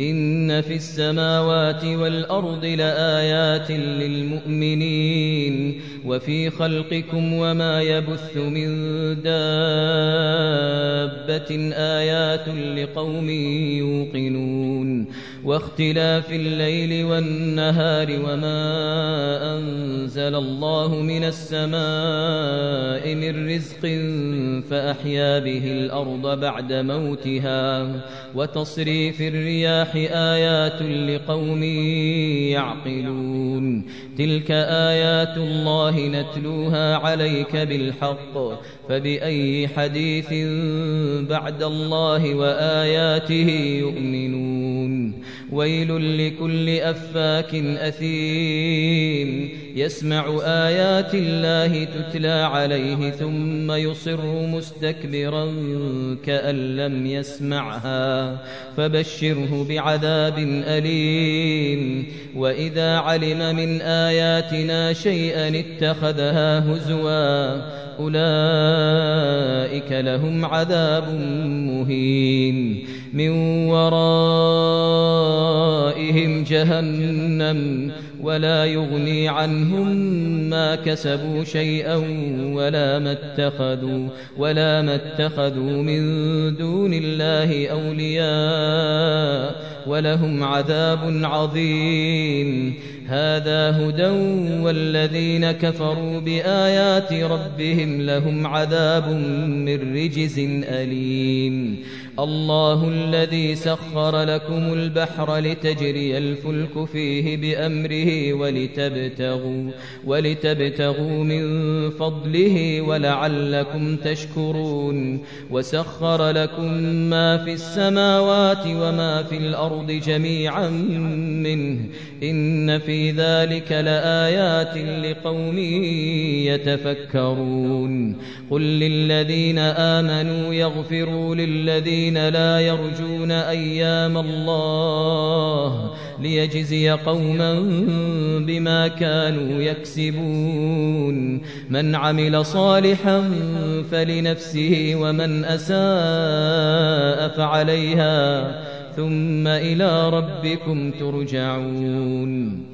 إن في السماوات والأرض لآيات للمؤمنين وفي خلقكم وما يبث من دابة آيات لقوم يوقنون واختلاف الليل والنهار وما أنزل الله من السماء من رزق فأحيا به الأرض بعد موتها وتصريف الرياح آيات لقوم يعقلون. تلك آيات الله نتلوها عليك بالحق. فبأي حديث بعد الله وآياته يؤمنون. ويل لكل أفاك أثيم. يسمع آيات الله تتلى عليه ثم يصر مستكبرا كأن لم يسمعها. فبشره بعذاب أليم. وإذا علم من آياتنا شيئا اتخذها هزوا. أولئك لهم عذاب مهين من ورائهم جهنم ولا يغني عنهم ما كسبوا شيئا ولا ما اتخذوا ولا ما اتخذوا من دون الله أولياء ولهم عذاب عظيم. هذا هدى والذين كفروا بآيات ربهم لهم عذاب من رجز أليم. الله الذي سخر لكم البحر لتجري الفلك فيه بأمره ولتبتغوا ولتبتغوا من فضله ولعلكم تشكرون. وسخر لكم ما في السماوات وما في الأرض جميعا منه. إن في ذلك لآيات لقوم يتفكرون. قل للذين آمنوا يغفروا للذين لا يرجون أيام الله ليجزي قوما بما كانوا يكسبون. من عمل صالحا فلنفسه ومن أساء فعليها ثم إلى ربكم ترجعون.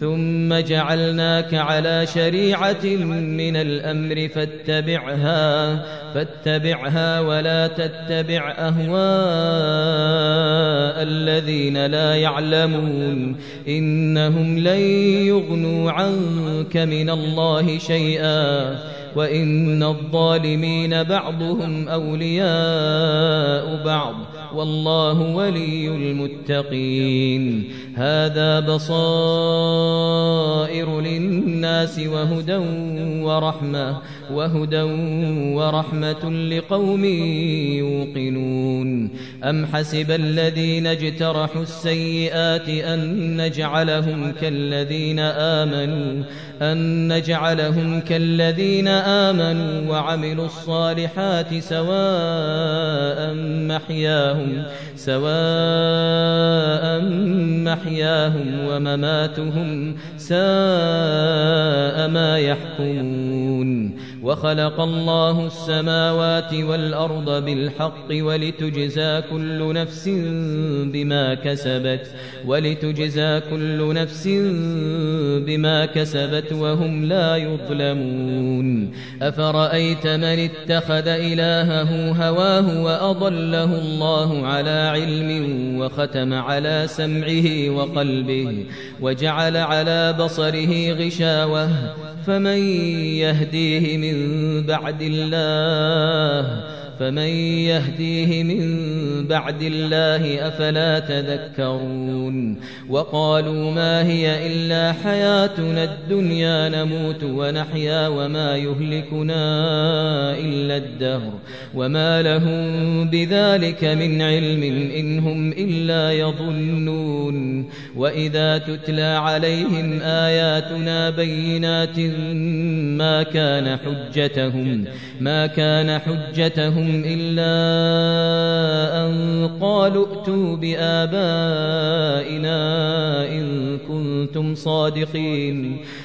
ثم جعلناك على شريعة من الأمر فاتبعها فاتبعها ولا تتبع أهواء الذين لا يعلمون. إنهم لن يغنوا عنك من الله شيئا وإن الظالمين بعضهم أولياء بعض. والله ولي المتقين. هذا بصائر للناس وهدى ورحمة وهدى ورحمة لقوم يوقنون. أم حسب الذين اجترحوا السيئات أن نجعلهم كالذين آمنوا أن نجعلهم كالذين آمنوا وعملوا الصالحات سواء محياهم سواء محياهم ومماتهم ساء ما يحكمون. وخلق الله السماوات والأرض بالحق ولتجزى كل نفس بما كسبت ولتجزى كل نفس بما كسبت وهم لا يظلمون أفرأيت من اتخذ إلهه هواه وأضله الله على علم وختم على سمعه وقلبه وجعل على بصره غشاوة فمن يهديه من من بعد الله. فمن يهديه من بعد الله أفلا تذكرون وقالوا ما هي إلا حياتنا الدنيا نموت ونحيا وما يهلكنا إلا الدهر وما لهم بذلك من علم إن هم إلا يظنون وإذا تتلى عليهم آياتنا بينات ما كان حجتهم ما كان حجتهم لهم إلا أن قالوا ائتوا بآبائنا إن كنتم صادقين.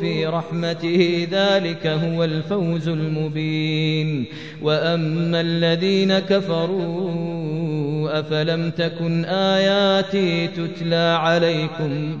في رحمته ذلك هو الفوز المبين. وأما الذين كفروا أفلم تكن آياتي تتلى عليكم؟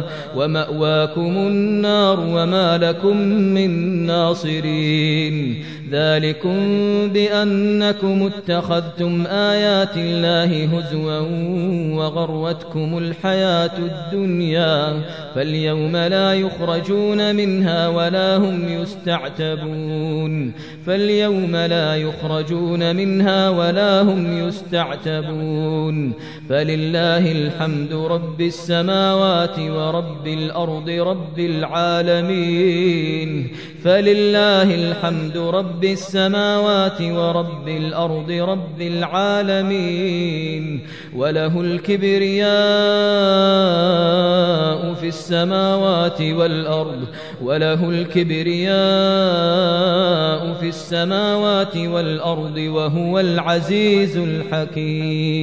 ومأواكم النار وما لكم من ناصرين ذلكم بأنكم اتخذتم آيات الله هزوا وغروتكم الحياة الدنيا فاليوم لا يخرجون منها ولا هم يستعتبون فاليوم لا يخرجون منها ولا هم يستعتبون فلله الحمد رب السماوات ورب الأرض رب العالمين فلله الحمد رب السماوات ورب الأرض رب العالمين وله الكبرياء في السماوات والأرض وله الكبرياء في السماوات والأرض وهو العزيز الحكيم